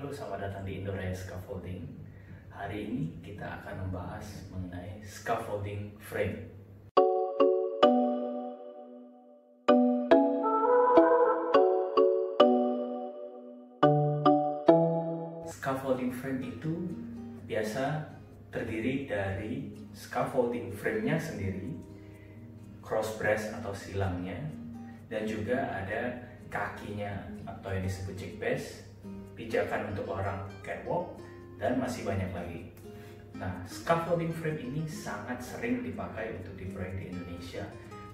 Halo, selamat datang di Indoraya Scaffolding. Hari ini kita akan membahas mengenai scaffolding frame. Scaffolding frame itu biasa terdiri dari scaffolding frame-nya sendiri, cross brace atau silangnya, dan juga ada kakinya atau yang disebut chick base, pijakan untuk orang catwalk, dan masih banyak lagi. Nah, scaffolding frame ini sangat sering dipakai untuk di proyek di Indonesia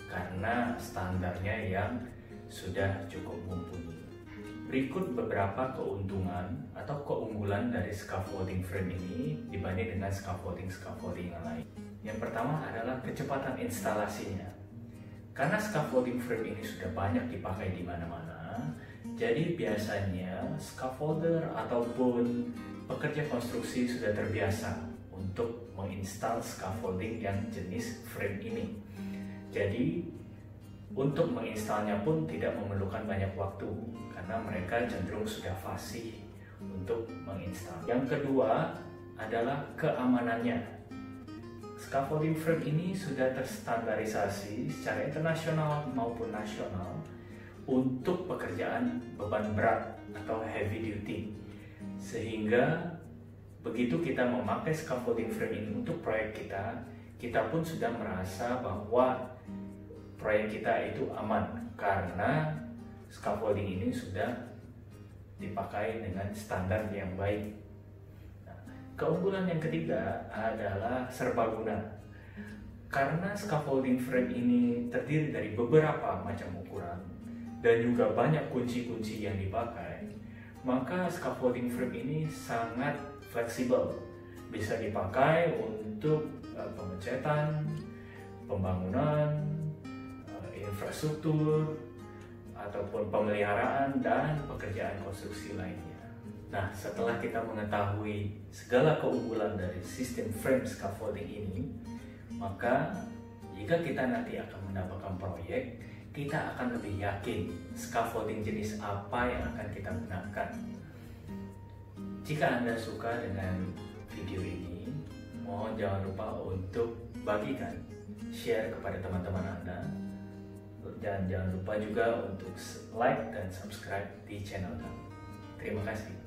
karena standarnya yang sudah cukup mumpuni. Berikut beberapa keuntungan atau keunggulan dari scaffolding frame ini dibanding dengan scaffolding-scaffolding yang lain. Yang pertama adalah kecepatan instalasinya. Karena scaffolding frame ini sudah banyak dipakai di mana-mana, jadi biasanya scaffolder ataupun pekerja konstruksi sudah terbiasa untuk menginstal scaffolding yang jenis frame ini. Jadi untuk menginstalnya pun tidak memerlukan banyak waktu karena mereka cenderung sudah fasih untuk menginstal. Yang kedua adalah keamanannya. Scaffolding frame ini sudah terstandarisasi secara internasional maupun nasional untuk pekerjaan beban berat atau heavy duty. Sehingga begitu kita memakai scaffolding frame ini untuk proyek kita, kita pun sudah merasa bahwa proyek kita itu aman karena scaffolding ini sudah dipakai dengan standar yang baik. Nah, keunggulan yang ketiga adalah serbaguna. Karena scaffolding frame ini terdiri dari beberapa macam ukuran dan juga banyak kunci-kunci yang dipakai, maka scaffolding frame ini sangat fleksibel. Bisa dipakai untuk uh, pembangunan, infrastruktur ataupun pemeliharaan dan pekerjaan konstruksi lainnya. Nah, setelah kita mengetahui segala keunggulan dari sistem frame scaffolding ini, maka jika kita nanti akan mendapatkan proyek, kita akan lebih yakin scaffolding jenis apa yang akan kita gunakan. Jika Anda suka dengan video ini, mohon jangan lupa untuk bagikan, share kepada teman-teman Anda, dan jangan lupa juga untuk like dan subscribe di channel kami. Terima kasih.